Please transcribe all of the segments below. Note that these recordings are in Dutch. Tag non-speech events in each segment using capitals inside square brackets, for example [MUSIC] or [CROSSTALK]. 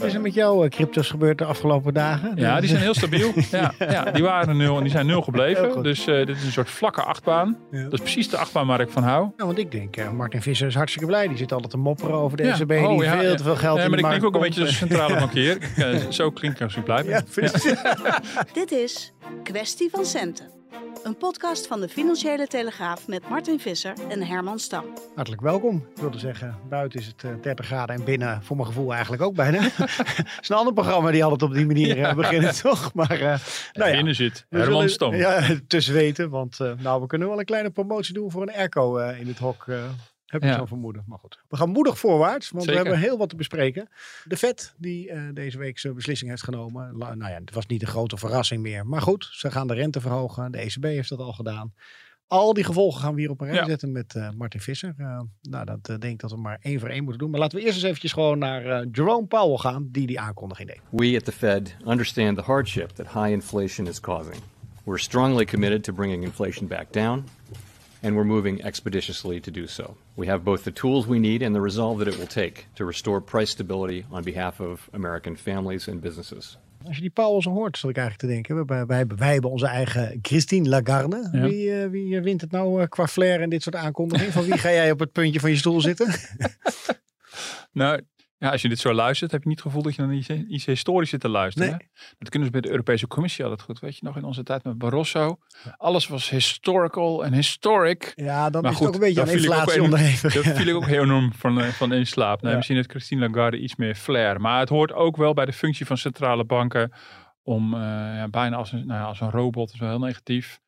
Wat is er met jouw eh, crypto's gebeurd de afgelopen dagen? Ja, die zijn heel stabiel. [LAUGHS] Ja, ja, die waren nul en die zijn nul gebleven. Dus eh, dit is een soort vlakke achtbaan. Ja. Dat is precies de achtbaan waar ik van hou. Ja, want ik denk, eh, Martin Visser is hartstikke blij. Die zit altijd te mopperen over de Ja. ECB. Oh, die ja, veel ja. te veel geld Ja, in maar ik klink ook een beetje als een centrale [LAUGHS] bankier. Zo klinkt ik als ik blij ben. [LAUGHS] Dit is Kwestie van Centen. Een podcast van de Financiële Telegraaf met Martin Visser en Herman Stam. Hartelijk welkom. Ik wilde zeggen, buiten is het eh, 30 graden en binnen voor mijn gevoel eigenlijk ook bijna. [LAUGHS] Het is een ander programma die altijd op die manier eh, beginnen, [LAUGHS] toch? Maar eh, nou ja, Binnen zit Herman zullen- Stam. Ja, [LAUGHS] tussen weten. Want eh, nou, we kunnen wel een kleine promotie doen voor een airco eh, in het hok. Heb ik zo'n vermoeden. Maar goed. We gaan moedig voorwaarts, want Zeker. we hebben heel wat te bespreken. De Fed, die eh, deze week zijn beslissing heeft genomen. La- nou ja, het was niet een grote verrassing meer. Maar goed, ze gaan de rente verhogen. De ECB heeft dat al gedaan. Al die gevolgen gaan we hier op een rij Ja. zetten met eh, Martin Visser. Eh, nou, dat eh, denk ik dat we maar één voor één moeten doen. Maar laten we eerst eens eventjes gewoon naar eh, Jerome Powell gaan, die die aankondiging deed. We at the Fed understand the hardship that high inflation is causing. We're strongly committed to bringing inflation back down, and we're moving expeditiously to do so. We have both the tools we need and the resolve that it will take to restore price stability on behalf of American families and businesses. Als je die Powell zo hoort, zat ik eigenlijk te denken. Wij, wij, hebben- wij hebben onze eigen Christine Lagarde. Ja. Wie, eh, wie eh, wint het nou eh, qua flair en dit soort aankondigingen? Van wie ga jij op het puntje van je stoel zitten? [LAUGHS] [LAUGHS] Nou, ja, als je dit zo luistert, heb je niet het gevoel dat je naar iets, iets historisch zit te luisteren. Nee. Dat kunnen ze bij de Europese Commissie altijd goed. Weet je nog, in onze tijd met Barroso. Alles was historical en historic. Ja, dan Maar is goed, het ook een beetje aan inflatie onderhevig. Daar viel ik ook heel enorm van, eh, van in slaap. Nee, Ja. Misschien heeft Christine Lagarde iets meer flair. Maar het hoort ook wel bij de functie van centrale banken om eh, ja, bijna als een, nou ja, als een robot, dat is wel heel negatief.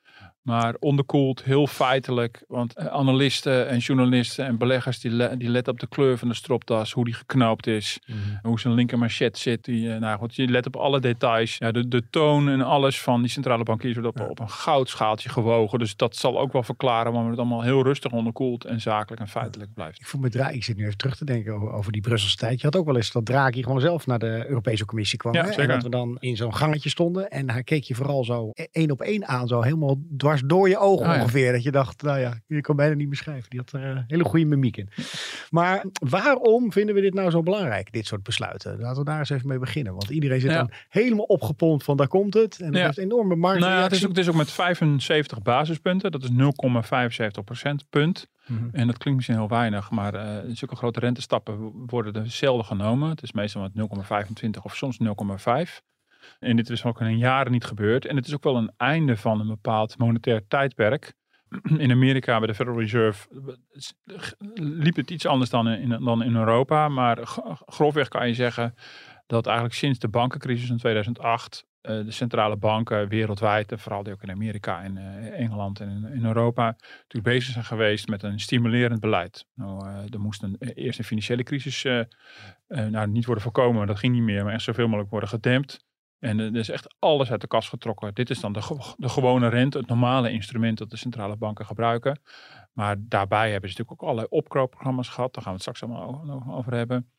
Maar onderkoeld, heel feitelijk. Want eh, analisten en journalisten en beleggers die, le- die letten op de kleur van de stropdas, hoe die geknoopt is, Mhm. hoe zijn linker manchet zit. Die, eh, nou goed, je let op alle details. Ja, de, de toon en alles van die centrale bankiers wordt op, op een goudschaaltje gewogen. Dus dat zal ook wel verklaren waarom het allemaal heel rustig onderkoeld en zakelijk en feitelijk blijft. Ik, voel me Draghi, ik zit nu even terug te denken over, over die Brusselse tijd. Je had ook wel eens dat Draghi gewoon zelf naar de Europese Commissie kwam. Ja, hè? En dat we dan in zo'n gangetje stonden. En hij keek je vooral zo e- één op één aan. Zo helemaal dwars door je ogen Oh ja. ongeveer. Dat je dacht, nou ja, je kan bijna niet beschrijven. Die had er een hele goede mimiek in. Maar waarom vinden we dit nou zo belangrijk, dit soort besluiten? Laten we daar eens even mee beginnen. Want iedereen zit dan helemaal opgepompt van daar komt het. En dat Ja. heeft enorme marktreactie. Nou ja, het is, ook, het is ook met 75 basispunten. Dat is 0,75 procentpunt. Mhm. En dat klinkt misschien heel weinig, maar eh zulke grote rentestappen worden er zelden genomen. Het is meestal met 0,25 of soms 0,5. En dit is ook in een jaren niet gebeurd. En het is ook wel een einde van een bepaald monetair tijdperk. In Amerika bij de Federal Reserve liep het iets anders dan in, dan in Europa. Maar grofweg kan je zeggen dat eigenlijk sinds de bankencrisis in 2008 eh, de centrale banken wereldwijd, en vooral ook in Amerika en eh, Engeland en in, Europa, natuurlijk bezig zijn geweest met een stimulerend beleid. Nou, eh, er moest een, eerst een financiële crisis eh, eh, nou, niet worden voorkomen, dat ging niet meer, maar echt zoveel mogelijk worden gedempt. En er is echt alles uit de kast getrokken. Dit is dan de, de gewone rente, het normale instrument dat de centrale banken gebruiken. Maar daarbij hebben ze natuurlijk ook allerlei opkoopprogramma's gehad. Daar gaan we het straks allemaal over hebben.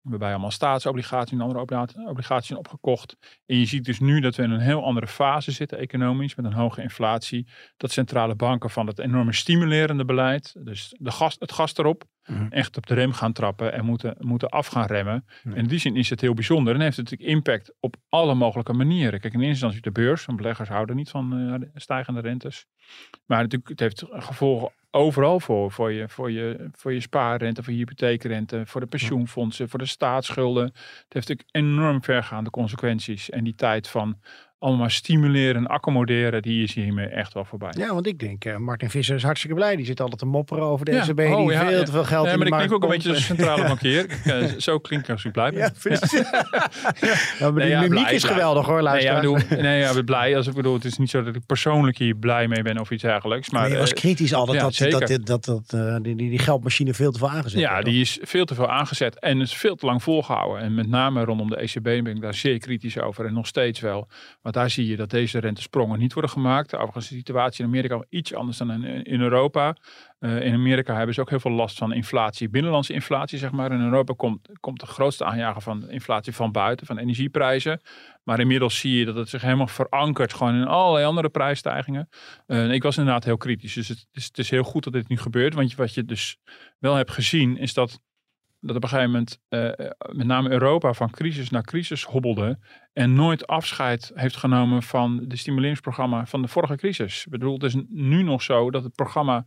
Waarbij allemaal staatsobligaties en andere obligaties- opgekocht. En je ziet dus nu dat we in een heel andere fase zitten economisch. Met een hoge inflatie. Dat centrale banken van het enorme stimulerende beleid. Dus de gas, het gas erop. Mhm. Echt op de rem gaan trappen. En moeten, moeten af gaan remmen. En in die zin is het heel bijzonder. En heeft het natuurlijk impact op alle mogelijke manieren. Kijk in eerste instantie de beurs. Want beleggers houden niet van eh, stijgende rentes. Maar natuurlijk, het heeft gevolgen overal voor. Voor je, voor, je, voor je spaarrente, voor je hypotheekrente, voor de pensioenfondsen, voor de staatsschulden. Het heeft natuurlijk enorm vergaande consequenties. En die tijd van allemaal maar stimuleren en accommoderen, die is hiermee echt wel voorbij. Ja, want ik denk, uh, Martin Visser is hartstikke blij. Die zit altijd te mopperen over de Ja. ECB. Oh, die ja, veel ja. te veel geld in maar ik klink ook een beetje als centrale [LAUGHS] bankier. Ik, eh, zo klinkt als ik blij ben. Ja, precies. [LAUGHS] Maar Nee, die mimiek blij, is geweldig hoor, Nee, ja, ik bedoel, [LAUGHS] nee, ja, ik ben blij. Als ik bedoel, het is niet zo dat ik persoonlijk hier blij mee ben of iets dergelijks. Maar je was eh, kritisch altijd dat, dat, dat, dat, eh, die, die, die geldmachine veel te veel aangezet Ja, werd, die is veel te veel aangezet en is veel te lang volgehouden. En met name rondom de ECB ben ik daar zeer kritisch over en nog steeds wel. Daar zie je dat deze rentesprongen niet worden gemaakt. Overigens is de situatie in Amerika iets anders dan in, Europa. Eh, in Amerika hebben ze ook heel veel last van inflatie, binnenlandse inflatie zeg maar. In Europa komt, komt de grootste aanjager van inflatie van buiten, van energieprijzen. Maar inmiddels zie je dat het zich helemaal verankert gewoon in allerlei andere prijsstijgingen. Eh, ik was inderdaad heel kritisch. Dus het is, het is heel goed dat dit nu gebeurt. Want wat je dus wel hebt gezien is dat dat op een gegeven moment eh, met name Europa van crisis naar crisis hobbelde en nooit afscheid heeft genomen van de stimuleringsprogramma van de vorige crisis. Ik bedoel, het is nu nog zo dat het programma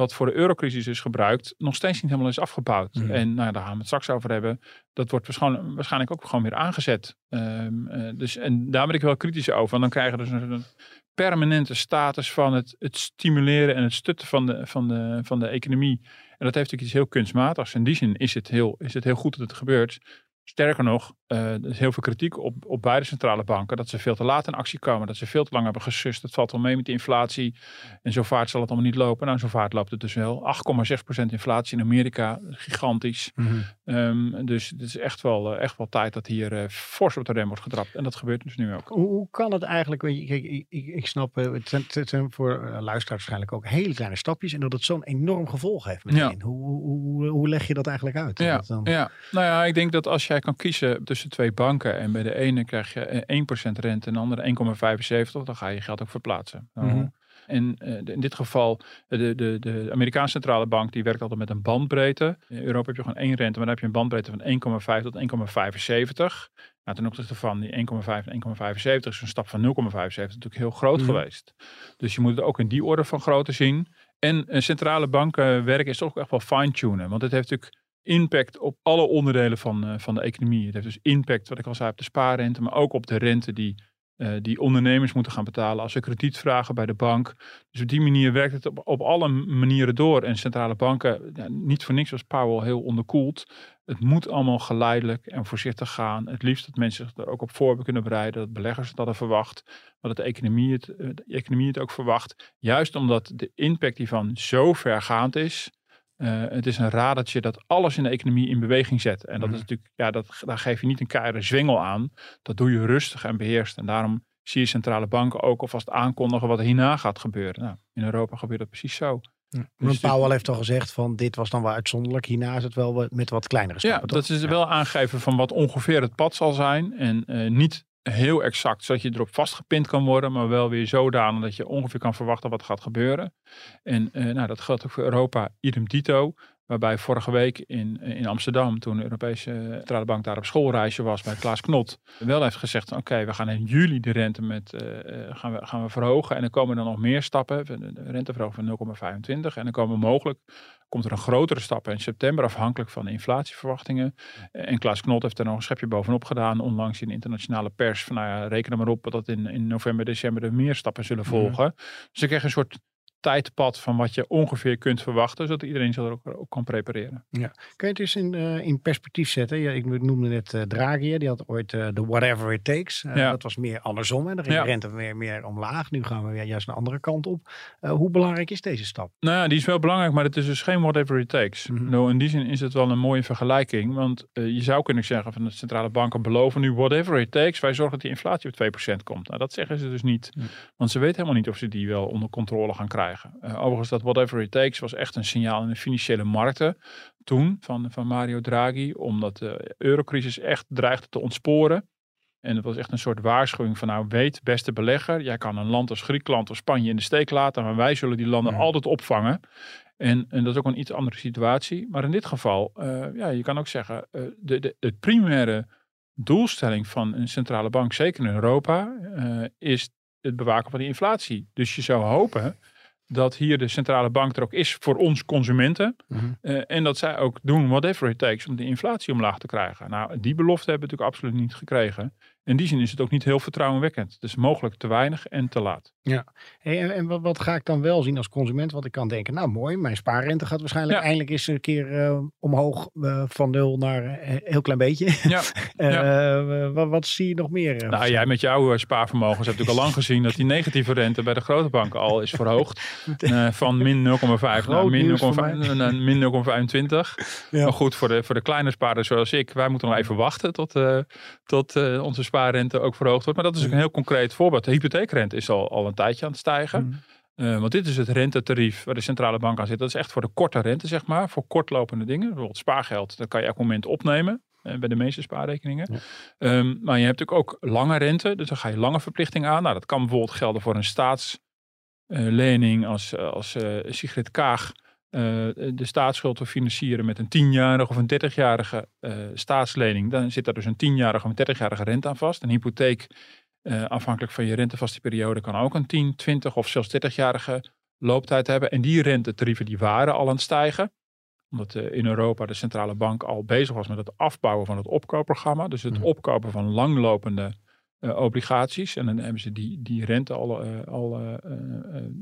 wat voor de eurocrisis is gebruikt, nog steeds niet helemaal is afgebouwd. Mhm. En nou, daar gaan we het straks over hebben. Dat wordt waarschijnlijk, waarschijnlijk ook gewoon weer aangezet. Ehm, eh, dus, en daar ben ik wel kritisch over. Want dan krijgen we dus een, een permanente status van het, het stimuleren en het stutten van de, van, de, van de economie. En dat heeft natuurlijk iets heel kunstmatigs. In die zin is het heel, is het heel goed dat het gebeurt. Sterker nog, eh, er is heel veel kritiek op, op beide centrale banken. Dat ze veel te laat in actie komen. Dat ze veel te lang hebben gesust. Het valt wel mee met de inflatie. En zo vaart zal het allemaal niet lopen. Nou, zo vaart loopt het dus wel. 8,6% inflatie in Amerika. Gigantisch. Mhm. Ehm, dus het is echt wel, eh, echt wel tijd dat hier eh, fors op de rem wordt getrapt. En dat gebeurt dus nu ook. Hoe, hoe kan het eigenlijk? Ik, ik, ik snap, het zijn, het zijn voor luisteraars waarschijnlijk ook hele kleine stapjes. En dat het zo'n enorm gevolg heeft meteen. Hoe, hoe, hoe, hoe leg je dat eigenlijk uit? Ja, dan- ja, nou ja, ik denk dat als jij kan kiezen tussen twee banken en bij de ene krijg je eh, 1% rente en de andere 1,75, dan ga je je geld ook verplaatsen. Nou, Mhm. En eh, in dit geval, de, de, de Amerikaanse centrale bank, die werkt altijd met een bandbreedte. In Europa heb je gewoon één rente, maar dan heb je een bandbreedte van 1,5 tot 1,75. Nou, ten opzichte van die 1,5 en 1,75 is een stap van 0,75 natuurlijk heel groot Mhm. geweest. Dus je moet het ook in die orde van grootte zien. En centrale bankenwerk is ook echt wel fine-tunen. Want het heeft natuurlijk impact op alle onderdelen van, eh, van de economie. Het heeft dus impact, wat ik al zei, op de spaarrente, maar ook op de rente die, eh, die ondernemers moeten gaan betalen als ze krediet vragen bij de bank. Dus op die manier werkt het op, op alle manieren door. En centrale banken, niet voor niks was Powell heel onderkoeld. Het moet allemaal geleidelijk en voorzichtig gaan. Het liefst dat mensen zich er ook op voor kunnen bereiden. Dat beleggers het hadden verwacht. Maar dat de economie het, eh, de economie het ook verwacht. Juist omdat de impact hiervan zo vergaand is. Eh, het is een radertje dat alles in de economie in beweging zet. En dat Mhm. is natuurlijk, ja, dat, daar geef je niet een keiharde zwengel aan. Dat doe je rustig en beheerst. En daarom zie je centrale banken ook alvast aankondigen wat er hierna gaat gebeuren. Nou, in Europa gebeurt dat precies zo. Want Dus Powell heeft al gezegd van dit was dan wel uitzonderlijk. Hierna is het wel met wat kleinere Ja, stappen. dat toch? is wel aangeven van wat ongeveer het pad zal zijn. En eh, niet heel exact, zodat je erop vastgepind kan worden, maar wel weer zodanig dat je ongeveer kan verwachten wat gaat gebeuren. En eh, nou, dat geldt ook voor Europa, idem dito. Waarbij vorige week in, in Amsterdam, toen de Europese Centrale Bank daar op schoolreisje was bij Klaas Knot, wel heeft gezegd: oké, we gaan in juli de rente met, eh, eh, gaan, we, gaan we verhogen. En er komen dan nog meer stappen. De renteverhoging van 0,25. En dan komen mogelijk komt er een grotere stap in september, afhankelijk van de inflatieverwachtingen. En Klaas Knot heeft er nog een schepje bovenop gedaan, onlangs in de internationale pers. Van nou ja, reken er maar op dat in, in november, december er meer stappen zullen volgen. Dus ik krijg een soort tijdpad van wat je ongeveer kunt verwachten, zodat iedereen zich er ook, ook kan prepareren. Kun je het eens in, eh, in perspectief zetten? Ja, ik noemde net eh, Draghi, die had ooit eh, de whatever it takes. Ja. Dat was meer andersom. Hè. Dan ging Ja. de rente meer, meer omlaag. Nu gaan we weer juist de andere kant op. Hoe belangrijk is deze stap? Nou ja, die is wel belangrijk, maar het is dus geen whatever it takes. Nou, in die zin is het wel een mooie vergelijking. Want je zou kunnen zeggen van de centrale banken beloven nu whatever it takes. Wij zorgen dat die inflatie op 2% komt. Nou, dat zeggen ze dus niet. Want ze weten helemaal niet of ze die wel onder controle gaan krijgen. Eh, overigens, dat whatever it takes was echt een signaal in de financiële markten toen van, van Mario Draghi. Omdat de eurocrisis echt dreigde te ontsporen. En het was echt een soort waarschuwing van nou weet beste belegger, jij kan een land als Griekenland of Spanje in de steek laten, maar wij zullen die landen Ja. altijd opvangen. En, en dat is ook een iets andere situatie. Maar in dit geval, eh, ja, je kan ook zeggen, eh, de, de, de primaire doelstelling van een centrale bank, zeker in Europa, is het bewaken van die inflatie. Dus je zou hopen dat hier de centrale bank er ook is voor ons consumenten. Eh, en dat zij ook doen whatever it takes om de inflatie omlaag te krijgen. Nou, die belofte hebben we natuurlijk absoluut niet gekregen. In die zin is het ook niet heel vertrouwenwekkend. Dus mogelijk te weinig en te laat. Hey, en en wat, wat ga ik dan wel zien als consument? Want ik kan denken, nou mooi, mijn spaarrente gaat waarschijnlijk Ja. eindelijk eens een keer eh, omhoog eh, van nul naar een heel klein beetje. Ja. [LAUGHS] Eh, wat, wat zie je nog meer? Nou, jij met jouw spaarvermogens hebt natuurlijk al lang gezien dat die negatieve rente bij de grote banken al is verhoogd. [LAUGHS] Van min 0,5 naar min 0,5 nieuws voor mij. naar min 0,25. Ja. Maar goed, voor de, voor de kleine spaarders zoals ik, wij moeten nog even wachten tot, tot onze spaarrente ook verhoogd wordt. Maar dat is ook een heel concreet voorbeeld. De hypotheekrente is al, al een tijdje aan het stijgen. Mhm. Eh, want dit is het rentetarief waar de centrale bank aan zit. Dat is echt voor de korte rente, zeg maar. Voor kortlopende dingen. Bijvoorbeeld spaargeld, dat kan je elk moment opnemen. eh, bij de meeste spaarrekeningen. Ja. Ehm, maar je hebt natuurlijk ook lange rente. Dus dan ga je lange verplichtingen aan. Nou, dat kan bijvoorbeeld gelden voor een staatslening. als als eh, Sigrid Kaag eh, de staatsschuld wil financieren met een 10-jarige of een 30-jarige eh, staatslening. Dan zit daar dus een 10-jarige of een 30-jarige rente aan vast. Een hypotheek, eh, afhankelijk van je rentevaste periode, kan ook een 10, 20 of zelfs 30-jarige looptijd hebben. En die rentetarieven die waren al aan het stijgen. Omdat in Europa de centrale bank al bezig was met het afbouwen van het opkoopprogramma. Dus het Mhm. opkopen van langlopende eh, obligaties. En dan hebben ze die, die rente al, eh, al eh,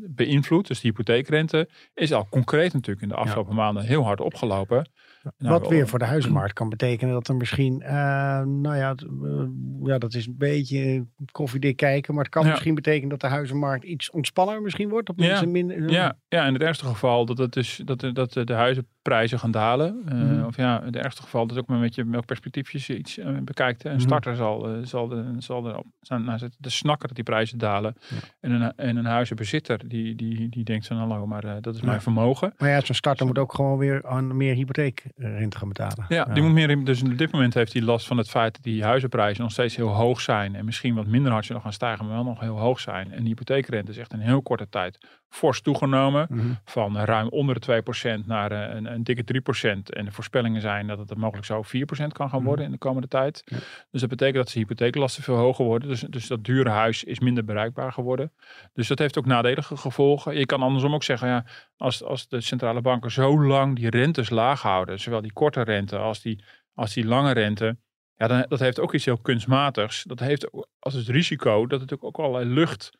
beïnvloed. Dus de hypotheekrente is al concreet natuurlijk in de afgelopen maanden heel hard opgelopen. Nou, Wat weer voor de huizenmarkt kan betekenen dat er misschien, eh, nou ja, eh, ja, dat is een beetje koffiedik kijken, maar het kan Ja. misschien betekenen dat de huizenmarkt iets ontspanner misschien wordt. Ja. minder, Ja, ja, in het ergste geval dat, het dus, dat, de- dat de de huizenprijzen gaan dalen. Eh, Mhm. Of ja, in het ergste geval dat ook maar met je welk perspectief je iets eh, bekijkt. hè. Een Mhm. starter zal, eh, zal, de, zal zijn, nou, snakken dat die prijzen dalen. Ja. En, een, en een huizenbezitter die, die, die denkt van hallo, maar eh, dat is mijn vermogen. Maar ja, zo'n starter moet ook gewoon weer aan meer hypotheekrente gaan betalen. Ja, die moet meer in, dus op dit moment heeft hij last van het feit dat die huizenprijzen nog steeds heel hoog zijn. En misschien wat minder hard zullen gaan stijgen, maar wel nog heel hoog zijn. En die hypotheekrente is echt in heel korte tijd fors toegenomen. Mhm. van ruim onder de 2% naar eh, een, een dikke 3%. En de voorspellingen zijn dat het mogelijk zo 4% kan gaan worden in de komende tijd. Ja. Dus dat betekent dat de hypotheeklasten veel hoger worden. Dus, dus dat dure huis is minder bereikbaar geworden. Dus dat heeft ook nadelige gevolgen. Je kan andersom ook zeggen, ja, als, als de centrale banken zo lang die rentes laag houden, zowel die korte rente als die, als die lange rente, ja, dan, dat heeft ook iets heel kunstmatigs. Dat heeft als het risico dat het ook, ook allerlei lucht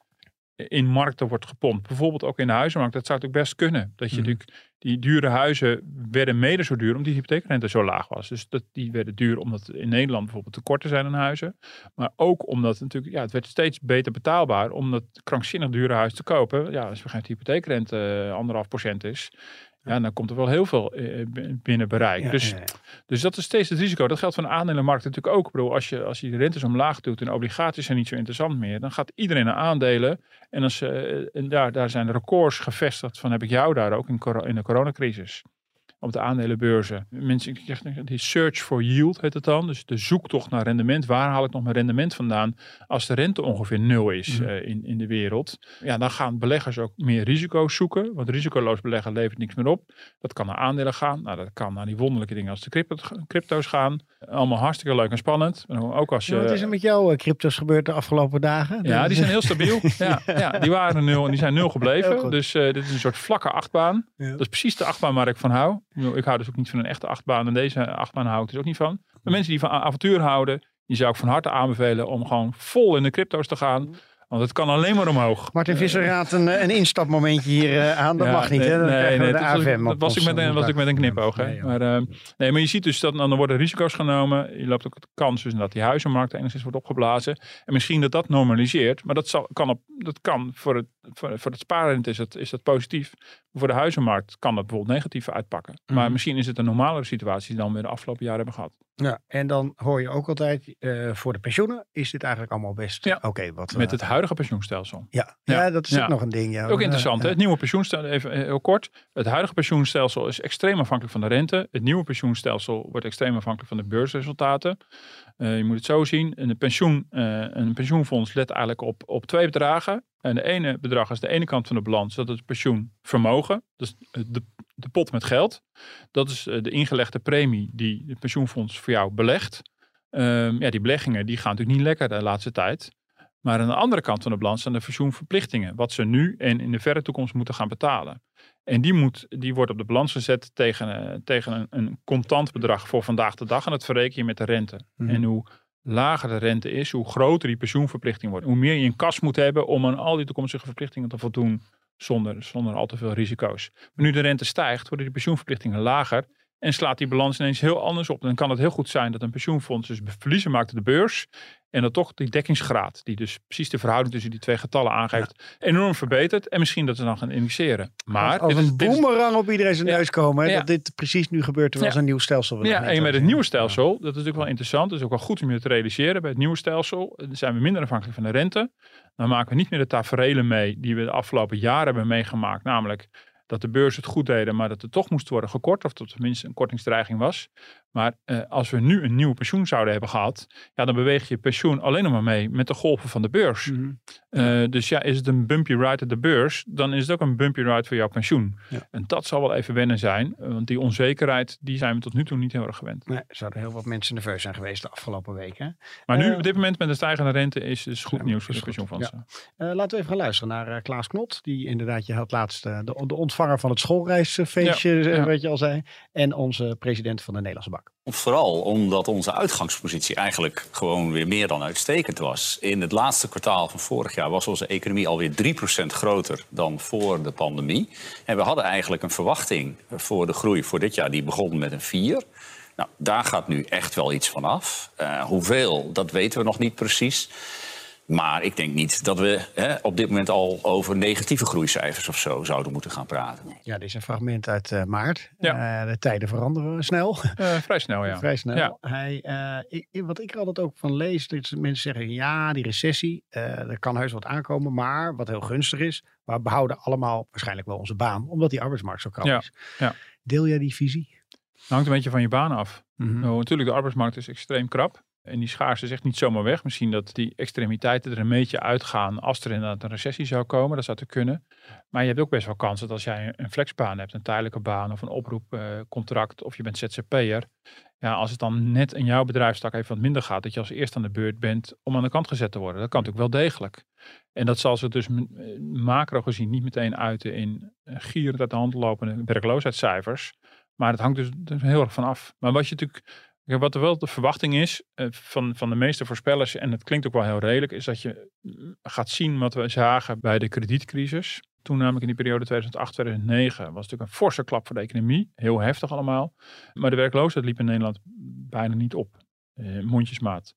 in markten wordt gepompt. Bijvoorbeeld ook in de huizenmarkt. Dat zou natuurlijk best kunnen. Dat je Mhm. natuurlijk die dure huizen werden mede zo duur omdat die hypotheekrente zo laag was. Dus dat, die werden duur omdat in Nederland bijvoorbeeld tekorten zijn aan huizen. Maar ook omdat natuurlijk, ja, het werd steeds beter betaalbaar om dat krankzinnig dure huis te kopen. Ja, als we geen hypotheekrente eh, anderhalf procent is. Ja, dan komt er wel heel veel eh, b- binnen bereik. Ja, dus ja, ja. dus dat is steeds het risico. Dat geldt voor de aandelenmarkt natuurlijk ook. Ik bedoel, als je, als je de rentes omlaag doet en obligaties zijn niet zo interessant meer, dan gaat iedereen naar aandelen. En, als, eh, en daar, daar zijn records gevestigd van heb ik jou daar ook in, in de coronacrisis. Op de aandelenbeurzen. Mensen, ik zeg, die search for yield heet het dan. Dus de zoektocht naar rendement. Waar haal ik nog mijn rendement vandaan als de rente ongeveer nul is Mhm. eh, in, in de wereld. Ja, dan gaan beleggers ook meer risico's zoeken. Want risicoloos beleggen levert niks meer op. Dat kan naar aandelen gaan. Nou, dat kan naar die wonderlijke dingen als de crypto, crypto's gaan. Allemaal hartstikke leuk en spannend. Ook als je... Ja, wat is er met jouw eh, crypto's gebeurd de afgelopen dagen? Ja, die zijn heel stabiel. [LAUGHS] Ja, ja, die waren nul en die zijn nul gebleven. Dus eh, dit is een soort vlakke achtbaan. Ja. Dat is precies de achtbaan waar ik van hou. Ik hou dus ook niet van een echte achtbaan. En deze achtbaan hou ik dus ook niet van. Maar mensen die van avontuur houden, die zou ik van harte aanbevelen om gewoon vol in de crypto's te gaan. Want het kan alleen maar omhoog. Martin Visser raadt een, eh, een instapmomentje hier eh, aan. Dat Ja, mag niet, nee, hè? Dan nee, krijgen we nee, de dat was ik- was met een, eh, was ik met een knipoog. Hè? Maar, eh, nee, maar je ziet dus dat dan worden risico's genomen. Je loopt ook de kans dus dat die huizenmarkt enigszins wordt opgeblazen. En misschien dat dat normaliseert. Maar dat, zal, kan, op, dat kan voor het, voor, voor het spaarrente is dat, is dat positief. Voor de huizenmarkt kan dat bijvoorbeeld negatief uitpakken. Maar Mhm. misschien is het een normalere situatie dan we de afgelopen jaren hebben gehad. Ja, en dan hoor je ook altijd, eh, voor de pensioenen is dit eigenlijk allemaal best Ja. oké. wat Met eh, het huidige pensioenstelsel. ja, ja. Ja. dat is ook nog een ding. Ja. Ook interessant. hè? Het nieuwe pensioenstelsel, even eh, heel kort. Het huidige pensioenstelsel is extreem afhankelijk van de rente. Het nieuwe pensioenstelsel wordt extreem afhankelijk van de beursresultaten. Eh, je moet het zo zien. Een, pensioen, eh, een pensioenfonds let eigenlijk op, op twee bedragen. En de ene bedrag is de ene kant van de balans. Dat is het pensioenvermogen. Dus de, de pot met geld. Dat is de ingelegde premie die het pensioenfonds voor jou belegt. Ehm, ja, die beleggingen die gaan natuurlijk niet lekker de laatste tijd. Maar aan de andere kant van de balans zijn de pensioenverplichtingen. Wat ze nu en in de verre toekomst moeten gaan betalen. En die, moet, die wordt op de balans gezet tegen, eh, tegen een, een contant bedrag voor vandaag de dag. En dat verreken je met de rente. Mhm. En hoe lager de rente is, hoe groter die pensioenverplichting wordt. Hoe meer je in kas moet hebben om aan al die toekomstige verplichtingen te voldoen zonder, zonder al te veel risico's. Maar nu de rente stijgt, worden die pensioenverplichtingen lager en slaat die balans ineens heel anders op. Dan kan het heel goed zijn dat een pensioenfonds dus verliezen maakt op de beurs. En dat toch die dekkingsgraad, die dus precies de verhouding tussen die twee getallen aangeeft, enorm verbetert. En misschien dat ze dan gaan indexeren. Maar Als een boemerang op iedereen zijn Ja. neus komen. Hè, Ja. Dat dit precies nu gebeurt terwijl ze een nieuw stelsel willen Ja, en met het nieuwe stelsel, dat is natuurlijk wel interessant. Dat is ook wel goed om je te realiseren. Bij het nieuwe stelsel zijn we minder afhankelijk van de rente. Dan maken we niet meer de taferelen mee die we de afgelopen jaren hebben meegemaakt. Namelijk dat de beurs het goed deden, maar dat er toch moest worden gekort. Of dat er tenminste een kortingsdreiging was. Maar eh, als we nu een nieuw pensioen zouden hebben gehad. Ja, dan beweeg je pensioen alleen nog maar mee met de golven van de beurs. Mhm. Eh, dus ja, is het een bumpy ride at de beurs, dan is het ook een bumpy ride voor jouw pensioen. Ja. En dat zal wel even wennen zijn, eh, want die onzekerheid, die zijn we tot nu toe niet heel erg gewend. Nee, er zouden heel wat mensen nerveus zijn geweest de afgelopen weken. Maar nu, op dit moment met de stijgende rente, is dus goed Ja, nieuws voor de pensioenfondsen. Eh, laten we even gaan luisteren naar Klaas Knot. Die inderdaad, je had laatst de, de ontvanger van het schoolreisfeestje, ja. weet je al zei. En onze president van de Nederlandse Bank. Vooral omdat onze uitgangspositie eigenlijk gewoon weer meer dan uitstekend was. In het laatste kwartaal van vorig jaar was onze economie alweer 3% groter dan voor de pandemie. En we hadden eigenlijk een verwachting voor de groei voor dit jaar, die begon met een 4. Nou, daar gaat nu echt wel iets van af. Eh, hoeveel, dat weten we nog niet precies. Maar ik denk niet dat we hè, op dit moment al over negatieve groeicijfers of zo zouden moeten gaan praten. Ja, dit is een fragment uit eh, maart. Ja. Eh, de tijden veranderen snel. Eh, vrij snel, ja. [LAUGHS] Vrij snel. Ja. Hij, eh, ik, wat ik er altijd ook van lees, dat mensen zeggen, ja, die recessie, eh, er kan heus wat aankomen, maar wat heel gunstig is, we behouden allemaal waarschijnlijk wel onze baan, omdat die arbeidsmarkt zo krap Ja, is. ja. Deel jij die visie? hangt een beetje van je baan af. Mhm. Nou, natuurlijk, de arbeidsmarkt is extreem krap. En die schaarste is echt niet zomaar weg. Misschien dat die extremiteiten er een beetje uitgaan als er inderdaad een recessie zou komen. Dat zou te kunnen. Maar je hebt ook best wel kans dat als jij een flexbaan hebt, een tijdelijke baan of een oproepcontract of je bent ZZP'er. Ja, als het dan net in jouw bedrijfstak even wat minder gaat, dat je als eerste aan de beurt bent om aan de kant gezet te worden. Dat kan natuurlijk wel degelijk. En dat zal zich dus eh, macro gezien niet meteen uiten in eh, gierend uit de hand lopende werkloosheidscijfers. Maar het hangt dus heel erg van af. Maar wat je natuurlijk wat er wel de verwachting is eh, van, van de meeste voorspellers, en het klinkt ook wel heel redelijk, is dat je mm, gaat zien wat we zagen bij de kredietcrisis. Toen namelijk in die periode 2008-2009 was natuurlijk een forse klap voor de economie. Heel heftig allemaal. Maar de werkloosheid liep in Nederland bijna niet op. Eh, mondjesmaat.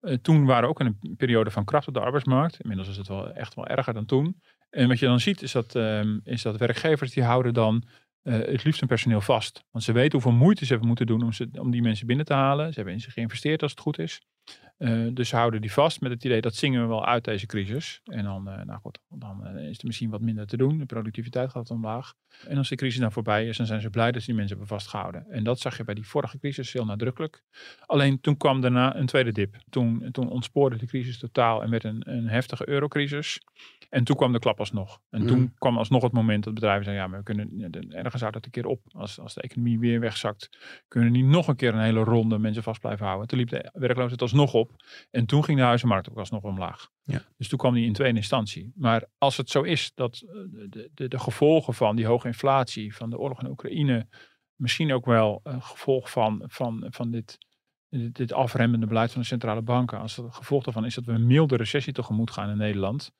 Eh, toen waren we ook in een periode van kracht op de arbeidsmarkt. Inmiddels is het wel echt wel erger dan toen. En wat je dan ziet is dat, ehm, is dat werkgevers die houden dan eh, het liefst hun personeel vast. Want ze weten hoeveel moeite ze hebben moeten doen om, ze, om die mensen binnen te halen. Ze hebben in ze geïnvesteerd als het goed is. Eh, dus ze houden die vast met het idee dat zingen we wel uit deze crisis. En dan, eh, nou goed, dan eh, is er misschien wat minder te doen. De productiviteit gaat omlaag. En als de crisis nou voorbij is, dan zijn ze blij dat ze die mensen hebben vastgehouden. En dat zag je bij die vorige crisis heel nadrukkelijk. Alleen toen kwam daarna een tweede dip. Toen, toen ontspoorde de crisis totaal en werd een, een heftige eurocrisis. En toen kwam de klap alsnog. En Mm. toen kwam alsnog het moment dat bedrijven zeiden, ja, maar we kunnen, ergens houdt het een keer op. Als, als de economie weer wegzakt, kunnen we niet nog een keer een hele ronde mensen vast blijven houden. Toen liep de werkloosheid alsnog op. En toen ging de huizenmarkt ook alsnog omlaag. Ja. Dus toen kwam die in tweede instantie. Maar als het zo is dat eh, de, de, de gevolgen van die hoge inflatie, van de oorlog in Oekraïne, misschien ook wel een gevolg van, van, van dit, dit, afremmende beleid van de centrale banken, als het gevolg daarvan is dat we een milde recessie tegemoet gaan in Nederland,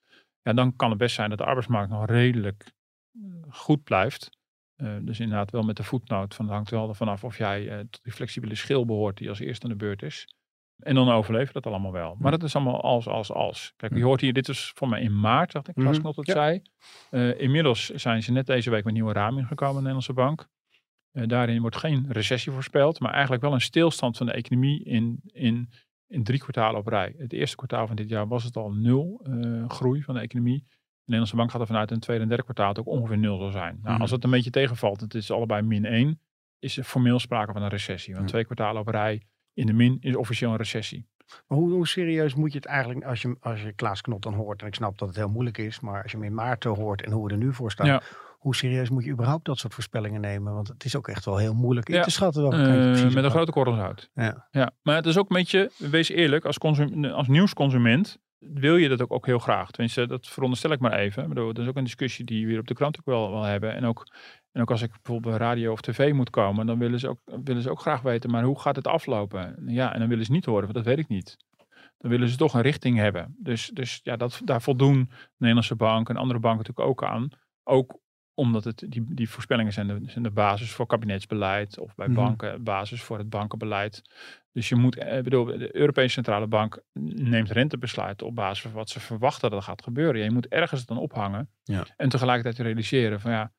ja, dan kan het best zijn dat de arbeidsmarkt nog redelijk eh, goed blijft. Eh, dus inderdaad wel met de voetnoot van het hangt wel ervan af of jij tot die flexibele schil behoort die als eerste aan de beurt is. En dan overleven dat allemaal wel. Maar dat is allemaal als, als, als. Kijk, je hoort hier, dit is voor mij in maart, dacht ik, Klaas Mhm. Knot het Ja. zei. Eh, inmiddels zijn ze net deze week met nieuwe raming gekomen, de Nederlandse Bank. Eh, daarin wordt geen recessie voorspeld, maar eigenlijk wel een stilstand van de economie in, in, in drie kwartalen op rij. Het eerste kwartaal van dit jaar was het al nul eh, groei van de economie. De Nederlandse Bank gaat ervan uit dat in het tweede en derde kwartaal het ook ongeveer nul zal zijn. Nou, Mhm. als het een beetje tegenvalt, het is allebei min 1, is er formeel sprake van een recessie. Want Mhm. twee kwartalen op rij in de min is officieel een recessie. Maar hoe, hoe serieus moet je het eigenlijk, als je, als je Klaas Knot dan hoort, en ik snap dat het heel moeilijk is, maar als je hem in maart hoort en hoe we er nu voor staan, Ja. hoe serieus moet je überhaupt dat soort voorspellingen nemen? Want het is ook echt wel heel moeilijk in Ja. te schatten. welke Eh, kant je precies met een op grote korrel zout. Ja. Ja, maar het is ook een beetje, wees eerlijk, als, consum, als nieuwsconsument wil je dat ook, ook heel graag. Tenminste, dat veronderstel ik maar even. Ik bedoel, dat is ook een discussie die we hier op de krant ook wel, wel hebben. En ook, en ook als ik bijvoorbeeld bij radio of tv moet komen, dan willen ze, ook, willen ze ook graag weten, maar hoe gaat het aflopen? Ja, en dan willen ze niet horen, want dat weet ik niet. dan willen ze toch een richting hebben. Dus, dus ja, dat, daar voldoen de Nederlandse bank en andere banken natuurlijk ook aan. Ook omdat het, die, die voorspellingen zijn de, zijn de basis voor kabinetsbeleid of bij Mhm. banken basis voor het bankenbeleid. Dus je moet, eh, bedoel, de Europese Centrale Bank neemt rentebesluiten op basis van wat ze verwachten dat er gaat gebeuren. Ja, je moet ergens het dan ophangen Ja. en tegelijkertijd realiseren van ja,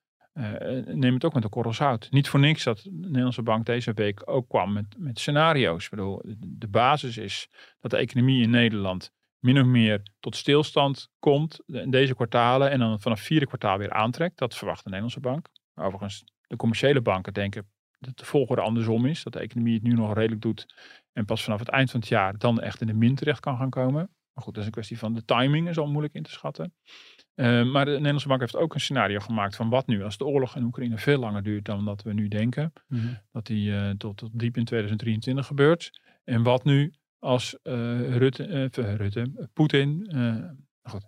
neem het ook met de korrels zout. Niet voor niks dat de Nederlandse bank deze week ook kwam met, met scenario's. Ik bedoel, de- de basis is dat de economie in Nederland min of meer tot stilstand komt in deze kwartalen en dan vanaf vierde kwartaal weer aantrekt. Dat verwacht de Nederlandse bank. Overigens, de commerciële banken denken dat de volgorde andersom is. Dat de economie het nu nog redelijk doet en pas vanaf het eind van het jaar dan echt in de min terecht kan gaan komen. Maar goed, dat is een kwestie van de timing, is al moeilijk in te schatten. Eh, maar de Nederlandse bank heeft ook een scenario gemaakt van wat nu als de oorlog in Oekraïne veel langer duurt dan dat we nu denken. Mhm. Dat die eh, tot, tot diep in 2023 gebeurt. En wat nu als eh, Rutte, Rutte, Poetin, eh, goed,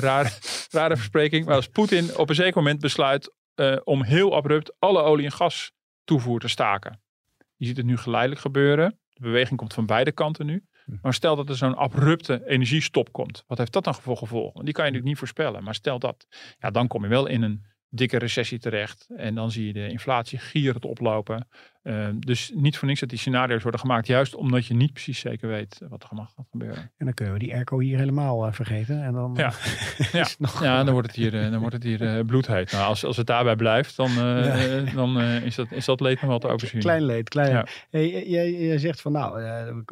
rare, [LAUGHS] rare verspreking, maar als Poetin op een zeker moment besluit om heel abrupt alle olie- en gas toevoer te staken. Je ziet het nu geleidelijk gebeuren. De beweging komt van beide kanten nu. Maar stel dat er zo'n abrupte energiestop komt. Wat heeft dat dan voor gevolgen? Want die kan je natuurlijk niet voorspellen. Maar stel dat, ja, dan kom je wel in een dikke recessie terecht. En dan zie je de inflatie gierend oplopen. Uh, dus niet voor niks dat die scenario's worden gemaakt. Juist omdat je niet precies zeker weet wat er gaat gebeuren. En dan kunnen we die airco hier helemaal uh, vergeten. En dan, ja, [LAUGHS] ja. Nog... ja dan wordt het hier, uh, dan wordt het hier bloedheet. Nou, als, als het daarbij blijft, dan, ja. dan is, dat, is dat leed nog wel te overzien. Klein leed, klein ja. hey, jij, jij, zegt van nou,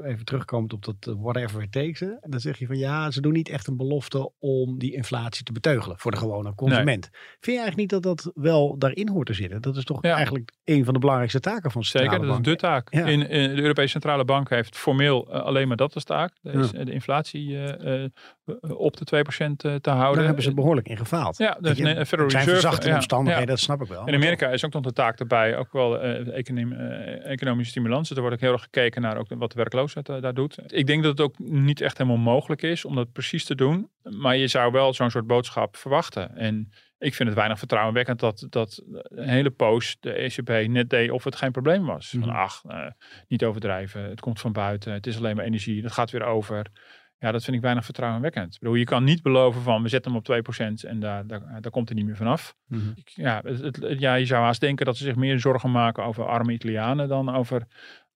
even terugkomend op dat whatever it takes. En dan zeg je van ja, ze doen niet echt een belofte om die inflatie te beteugelen voor de gewone consument. Nee. Vind je eigenlijk niet dat dat wel daarin hoort te zitten? Dat is toch eigenlijk een van de belangrijkste taken van Zeker, dat is de taak. Ja. In, in, de Europese Centrale Bank heeft formeel uh, alleen maar dat als taak. Dus ja. de inflatie uh, uh, op de 2% te houden. Daar hebben ze behoorlijk in gefaald. Ja, dat is een Federal Reserve. verzachte omstandigheden, dat snap ik wel. In Amerika is ook nog de taak erbij, ook wel economie, economische stimulans. Er wordt ook heel erg gekeken naar ook wat de werkloosheid daar doet. Ik denk dat het ook niet echt helemaal mogelijk is om dat precies te doen. Maar je zou wel zo'n soort boodschap verwachten. En ik vind het weinig vertrouwenwekkend dat, dat een hele poos de ECB net deed of het geen probleem was. Mm -hmm. Van ach, uh, niet overdrijven, het komt van buiten, het is alleen maar energie, dat gaat weer over. Ja, dat vind ik weinig vertrouwenwekkend. Ik bedoel, je kan niet beloven van we zetten hem op 2% en daar, daar, daar komt er niet meer vanaf. Mm -hmm. ja, het, het, ja, je zou haast denken dat ze zich meer zorgen maken over arme Italianen dan over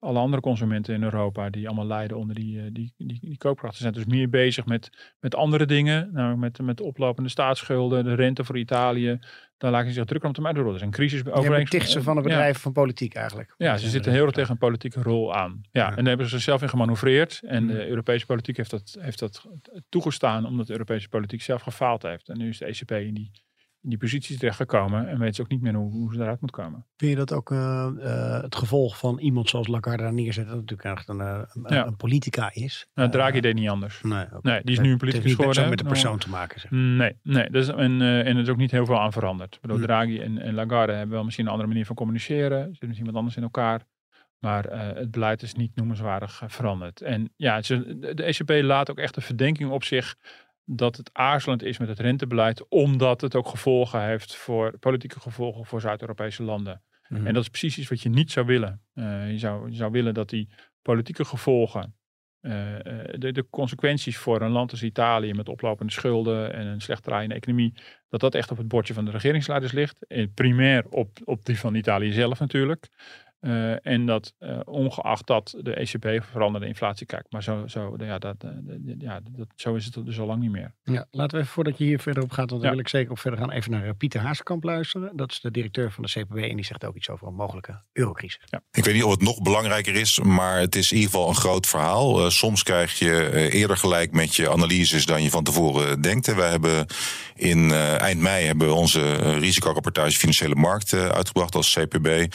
alle andere consumenten in Europa die allemaal lijden onder die, die, die, die koopkracht. Ze zijn dus meer bezig met, met andere dingen, nou, met, met oplopende staatsschulden, de rente voor Italië. Daar laten ze zich druk om te maken. Er is een crisis overeenkomst. Ja, van de bedrijven ja. van politiek eigenlijk. Ja, ze zitten heel erg tegen een politieke rol aan. Ja, ja. en daar hebben ze zichzelf in gemanoeuvreerd. En de Europese politiek heeft dat, heeft dat toegestaan omdat de Europese politiek zelf gefaald heeft. En nu is de ECB in die in die posities terechtgekomen en weten ze ook niet meer hoe, hoe ze eruit moet komen. Vind je dat ook uh, uh, het gevolg van iemand zoals Lagarde daar neerzet, dat natuurlijk echt een, een, ja. een politica is? Nou, Draghi deed niet anders. Nee, okay. nee, die is nu een politicus geworden. Het heeft niet met de persoon te maken. Zeg. Nee, nee dus, en, en er is ook niet heel veel aan veranderd. Ik bedoel, hm. Draghi en, en Lagarde hebben wel misschien een andere manier van communiceren. Zitten misschien wat anders in elkaar. Maar het beleid is niet noemenswaardig veranderd. En ja, de ECB laat ook echt de verdenking op zich dat het aarzelend is met het rentebeleid, omdat het ook gevolgen heeft voor politieke gevolgen voor Zuid-Europese landen. Mm. En dat is precies iets wat je niet zou willen. Uh, je, zou, je zou willen dat die politieke gevolgen, uh, de, de, consequenties voor een land als Italië met oplopende schulden en een slecht draaiende economie, dat dat echt op het bordje van de regeringsleiders ligt. En primair op, op die van Italië zelf natuurlijk. Uh, en dat uh, ongeacht dat de ECB veranderde inflatie kijkt. Maar zo, zo, ja, dat, uh, ja, dat, zo is het dus al lang niet meer. Ja, laten we even voordat je hier verder op gaat, want daar ja. wil ik zeker op verder gaan, even naar Pieter Hazekamp luisteren. Dat is de directeur van de CPB en die zegt ook iets over een mogelijke eurocrisis. Ja. Ik weet niet of het nog belangrijker is, maar het is in ieder geval een groot verhaal. soms krijg je eerder gelijk met je analyses dan je van tevoren denkt. Wij hebben in eind mei hebben we onze risicorapportage financiële markten uitgebracht als CPB.